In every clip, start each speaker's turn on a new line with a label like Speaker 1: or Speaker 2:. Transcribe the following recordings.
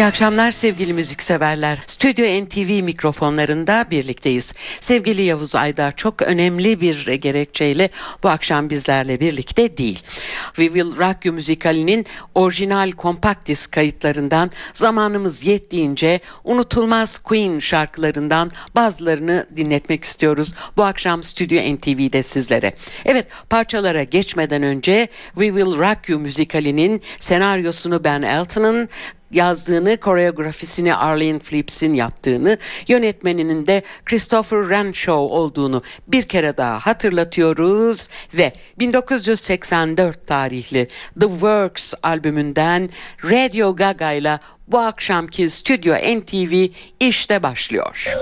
Speaker 1: İyi akşamlar sevgili müzikseverler. Stüdyo NTV mikrofonlarında birlikteyiz. Sevgili Yavuz Aydar çok önemli bir gerekçeyle bu akşam bizlerle birlikte değil. We Will Rock You müzikalinin orijinal kompakt disk kayıtlarından zamanımız yettiğince unutulmaz Queen şarkılarından bazılarını dinletmek istiyoruz. Bu akşam Stüdyo NTV'de sizlere. Evet parçalara geçmeden önce We Will Rock You müzikalinin senaryosunu Ben Elton'ın yazdığını, koreografisini Arlene Phillips'in yaptığını, yönetmeninin de Christopher Renshaw olduğunu bir kere daha hatırlatıyoruz ve 1984 tarihli The Works albümünden Radio Gaga ile bu akşamki Stüdyo NTV işte başlıyor.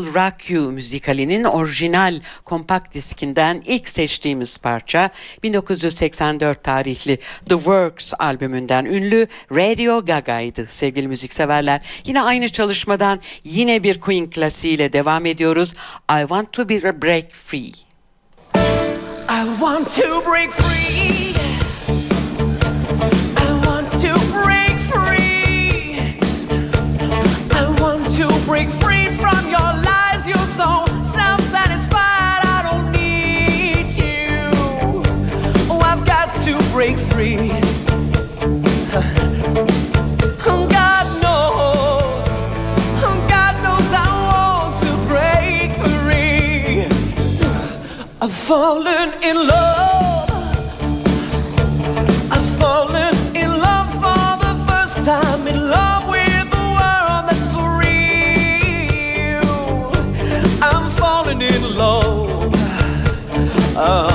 Speaker 1: Will Rock You müzikalinin orijinal kompakt diskinden ilk seçtiğimiz parça 1984 tarihli The Works albümünden ünlü Radio Gaga'ydı sevgili müzikseverler. Yine aynı çalışmadan yine bir Queen klasiğiyle devam ediyoruz. I Want To Be Break Free.
Speaker 2: I want to break free. Break free. I've fallen in love. I've fallen in love for the first time. In love with the world that's real. I'm falling in love. Oh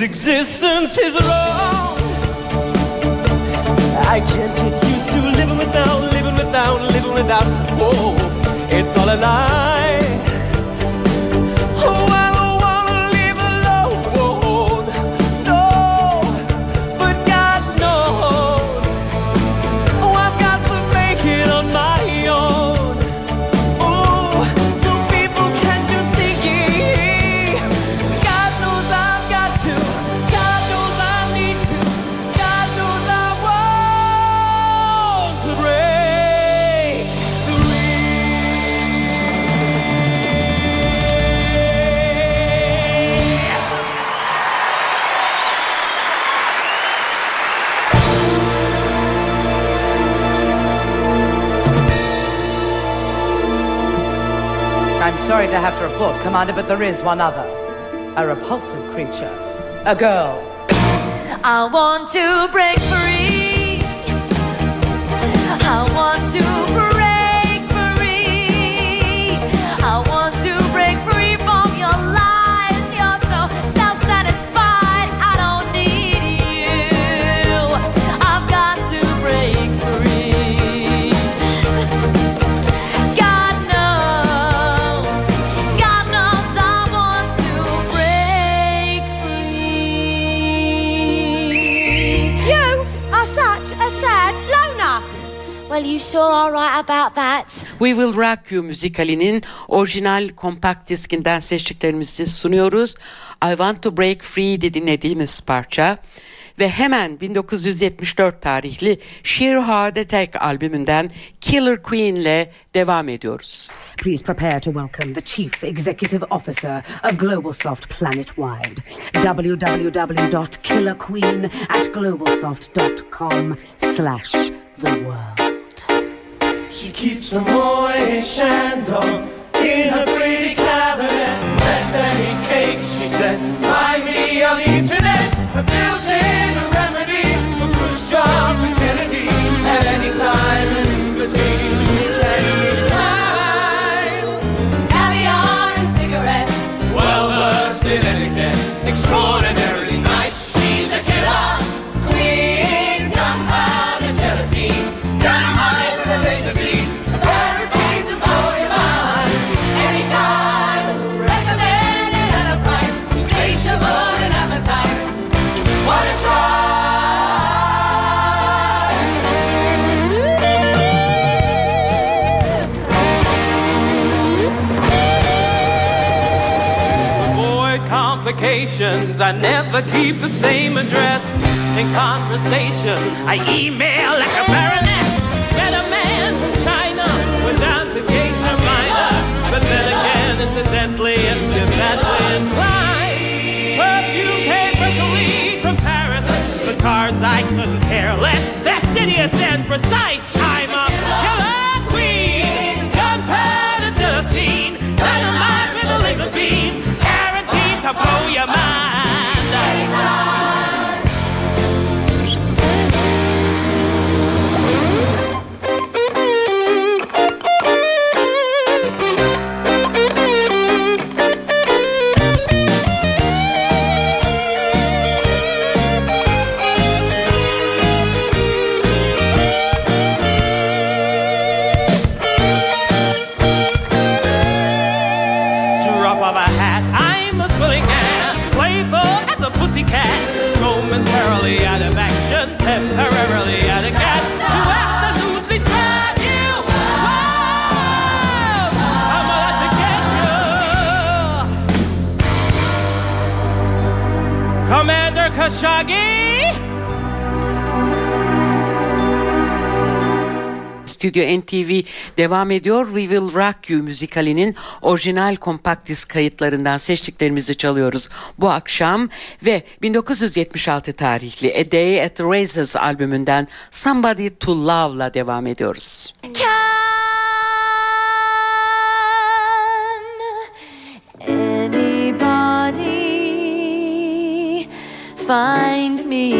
Speaker 2: This existence is wrong. I can't get used to living without, living without, living without. Oh, it's all a lie.
Speaker 3: Sorry to have to report, Commander, but there is one other. A repulsive creature. A girl.
Speaker 4: I want to break free. I want to break
Speaker 5: Sure are right about that.
Speaker 1: We Will Rock You müzikalinin orijinal kompakt diskinden seçtiklerimizi sunuyoruz. I Want To Break Free'de dinlediğimiz parça ve hemen 1974 tarihli Sheer Heart Attack albümünden Killer Queen ile devam ediyoruz.
Speaker 6: Please prepare to welcome the Chief Executive Officer of GlobalSoft Planet-wide. www.killerqueen at globalsoft.com slash the world.
Speaker 2: She keeps the morning shine in her
Speaker 4: green.
Speaker 7: Cause I never keep the same address in conversation. I email like a baroness. Met a man from China, went down to Geisha Minor. But then again, incidentally, it's in that wind. Perfume paper to read from Paris. The cars I couldn't care less. Fastidious and precise. I'm a killer queen. Gunpowder guillotine. Dynamite with a laser beam. Guaranteed to blow your mind.
Speaker 1: Stüdyo NTV devam ediyor. We Will Rock You müzikalinin orijinal kompakt disk kayıtlarından seçtiklerimizi çalıyoruz bu akşam ve 1976 tarihli A Day at the Races albümünden Somebody to Love'la devam ediyoruz.
Speaker 4: Can anybody find me?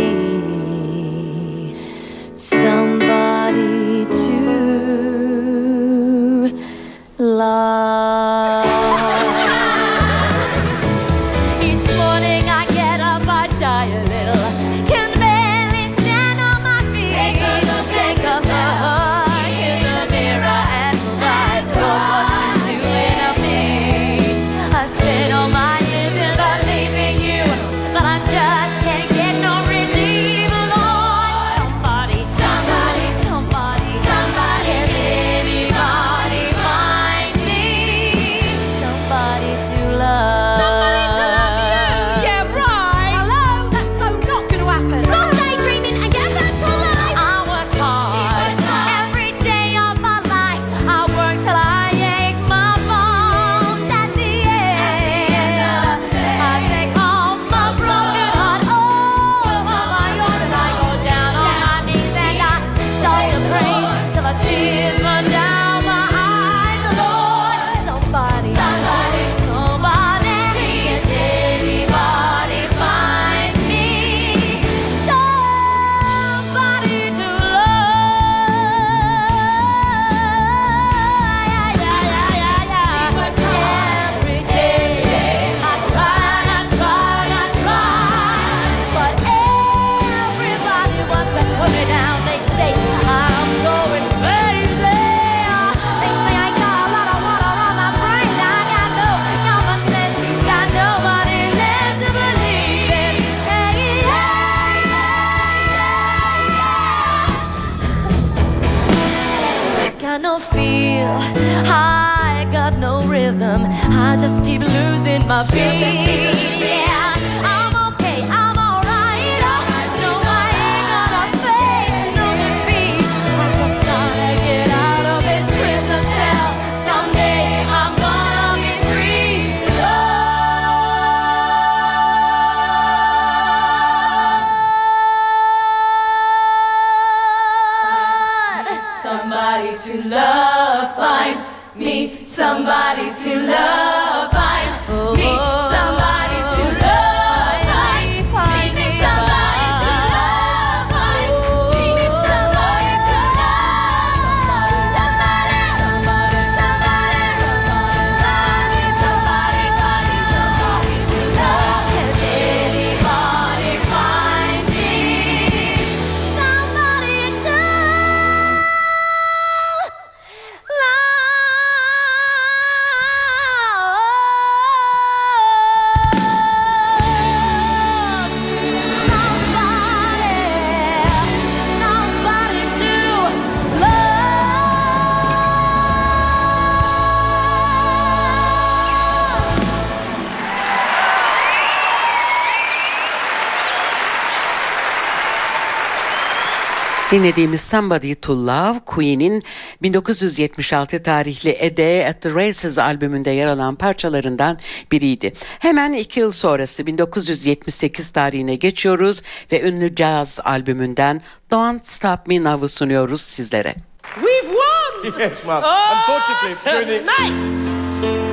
Speaker 1: Dinlediğimiz Somebody to Love Queen'in 1976 tarihli A Day at the Races albümünde yer alan parçalarından biriydi. Hemen iki yıl sonrası 1978 tarihine geçiyoruz ve ünlü jazz albümünden Don't Stop Me Now'ı sunuyoruz sizlere.
Speaker 2: We've won!
Speaker 8: Yes, Mum.
Speaker 2: Oh,
Speaker 8: Unfortunately, during the-
Speaker 2: tonight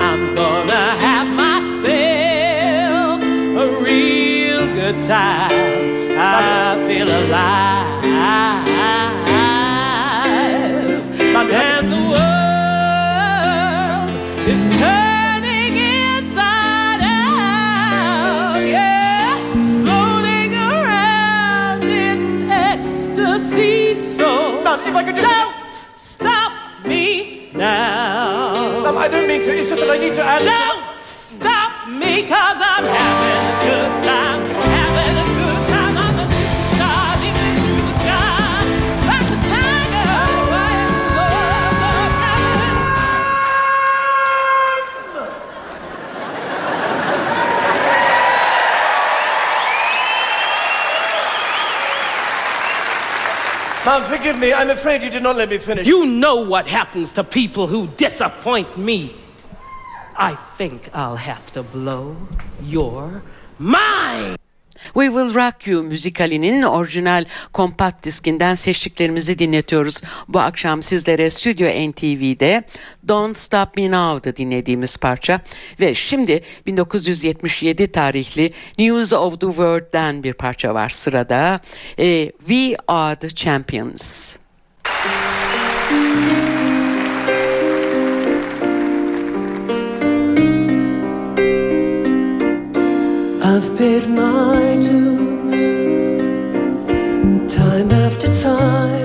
Speaker 2: I'm gonna have myself a real good time. I feel alive. Now.
Speaker 8: Mum, I don't mean to. It's just that I need to add.
Speaker 2: Don't stop me cause I'm having a good time.
Speaker 8: Mum, forgive me. I'm afraid you did not let me finish.
Speaker 2: You know what happens to people who disappoint me. I think I'll have to blow your mind.
Speaker 1: We Will Rock You müzikalinin orijinal kompakt diskinden seçtiklerimizi dinletiyoruz. Bu akşam sizlere Stüdyo NTV'de Don't Stop Me Now'da dinlediğimiz parça ve şimdi 1977 tarihli News of the World'den bir parça var sırada. Ee, We Are the Champions.
Speaker 2: I've paid my dues time after time.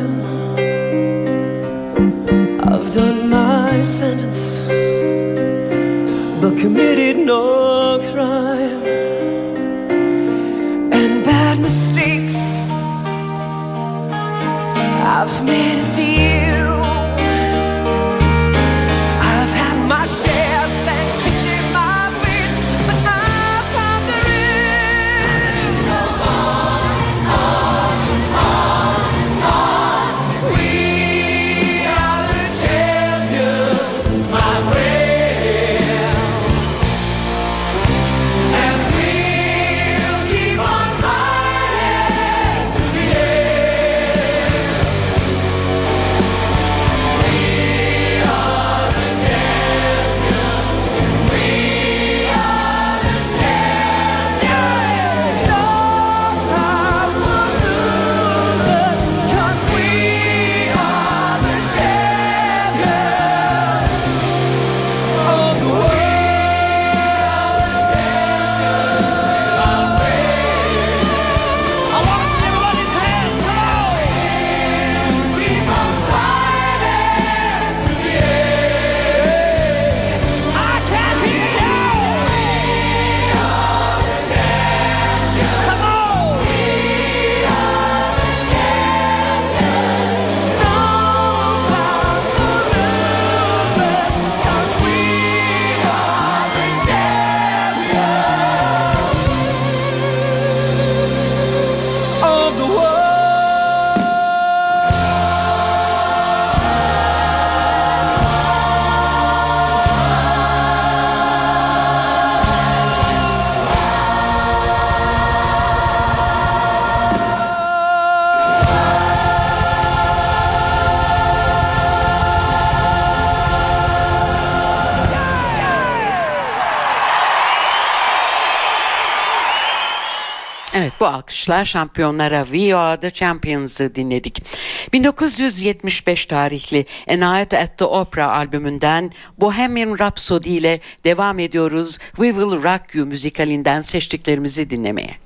Speaker 1: Bu alkışlar şampiyonlara We Are The Champions'ı dinledik. 1975 tarihli A Night at the Opera albümünden Bohemian Rhapsody ile devam ediyoruz. We Will Rock You müzikalinden seçtiklerimizi dinlemeye.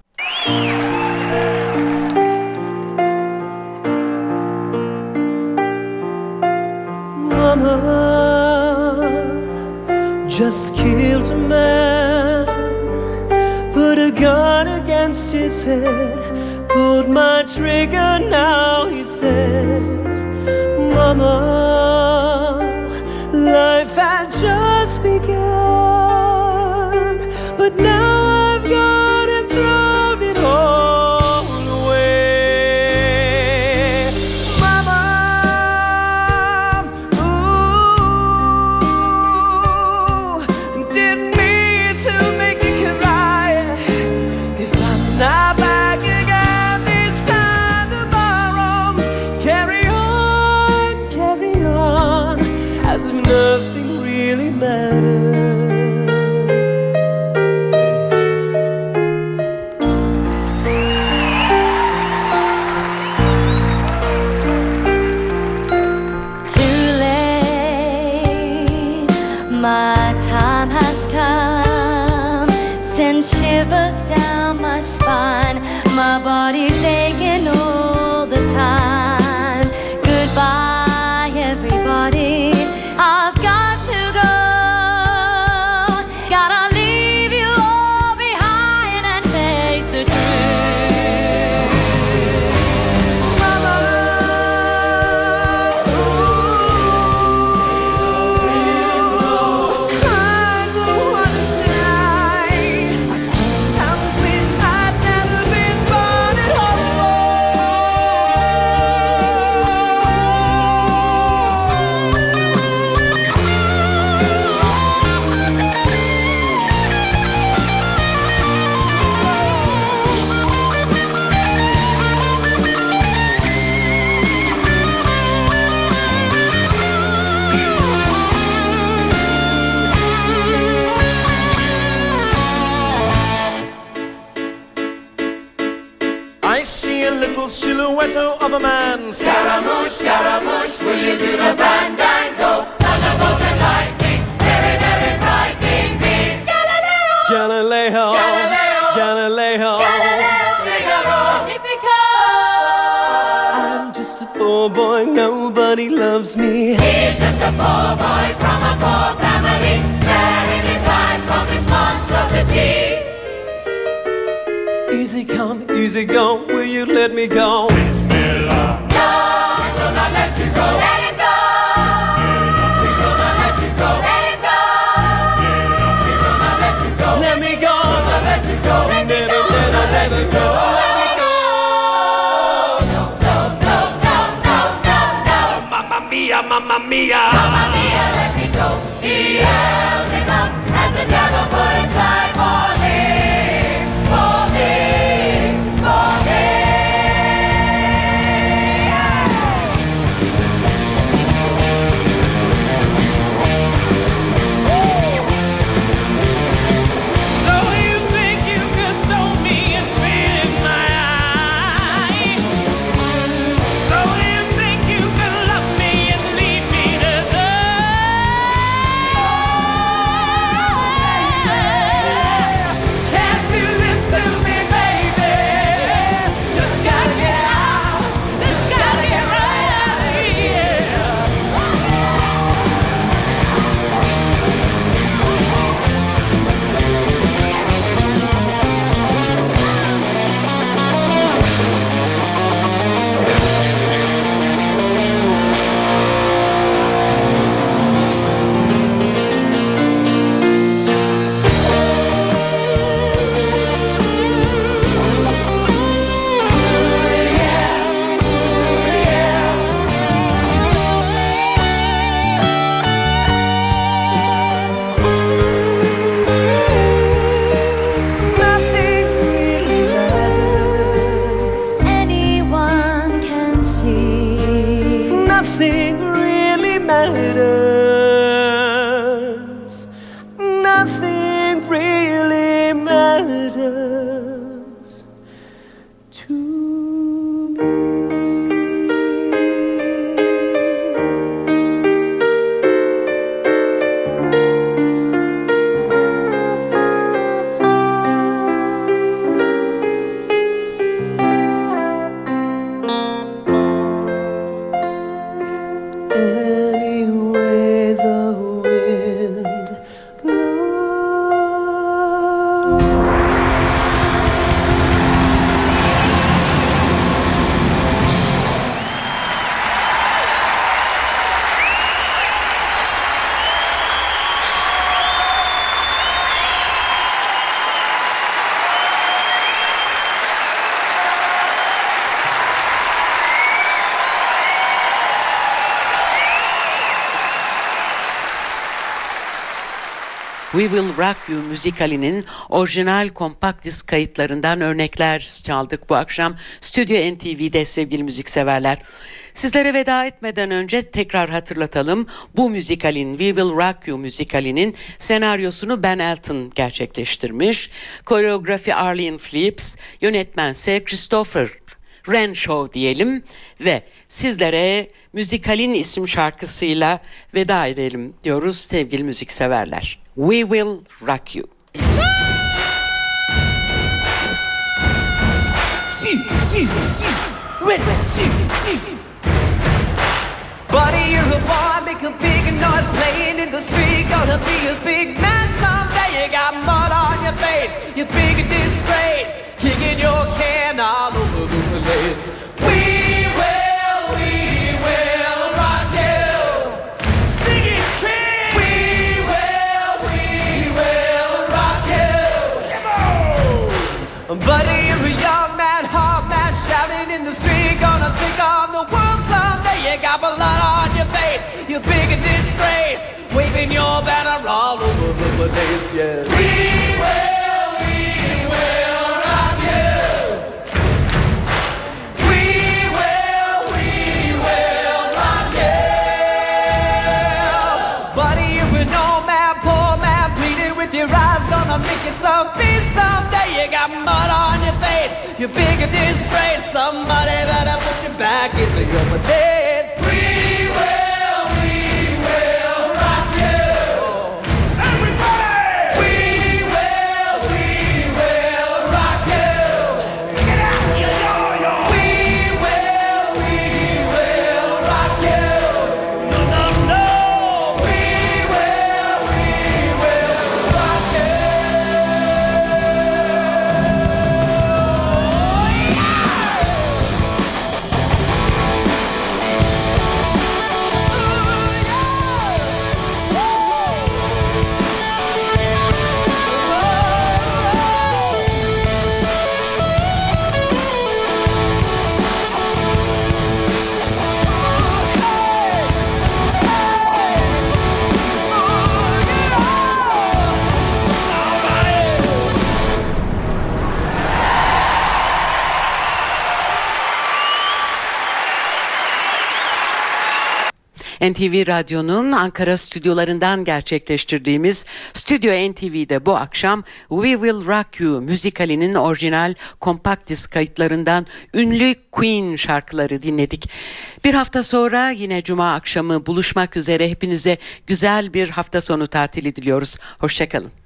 Speaker 2: Mama just killed a man, put a gun against his head, pulled my trigger. Now he said, Mama,
Speaker 7: silhouette of a man. Scaramouche, Scaramouche, will you do the fandango? Thunderbolt and lightning, very, very frightening me. Galileo, Galileo, I'm just a poor boy, nobody loves me.
Speaker 4: He's just a poor boy from a poor family, sparing
Speaker 7: easy gone. Will you let me go?
Speaker 4: We will not let you go. Let him go.
Speaker 7: We We will not let you go. Let me go. We Let you go. Let me go. No, no, no, no, no, no, no. Mamma mia, mamma mia. Mamma
Speaker 2: mia, Will Rock You müzikalinin orijinal kompakt disk kayıtlarından örnekler çaldık bu akşam. Stüdyo NTV'de sevgili müzikseverler.
Speaker 1: Sizlere veda etmeden önce tekrar hatırlatalım. Bu müzikalin We Will Rock You müzikalinin senaryosunu Ben Elton gerçekleştirmiş. Koreografi Arlene Phillips, yönetmense Christopher Renshaw diyelim ve sizlere müzikalin isim şarkısıyla veda edelim diyoruz sevgili müzikseverler. We Will Rock You.
Speaker 3: Red, red. Buddy, you're a boy, make a big noise playing in the street. Gonna be a big man someday. You got mud on your face, you big disgrace. Kicking your can all over the place. The place. We will, we will rock you. We will, we will rock you. Buddy, you're an old man, poor man, bleeding with your eyes, gonna make you some peace someday. You got mud on your face, you're big a disgrace. Somebody better put you back into your place.
Speaker 1: NTV Radyo'nun Ankara stüdyolarından gerçekleştirdiğimiz Stüdyo NTV'de bu akşam We Will Rock You müzikalinin orijinal kompakt disk kayıtlarından ünlü Queen şarkıları dinledik. Bir hafta sonra yine cuma akşamı buluşmak üzere hepinize güzel bir hafta sonu tatili diliyoruz. Hoşçakalın.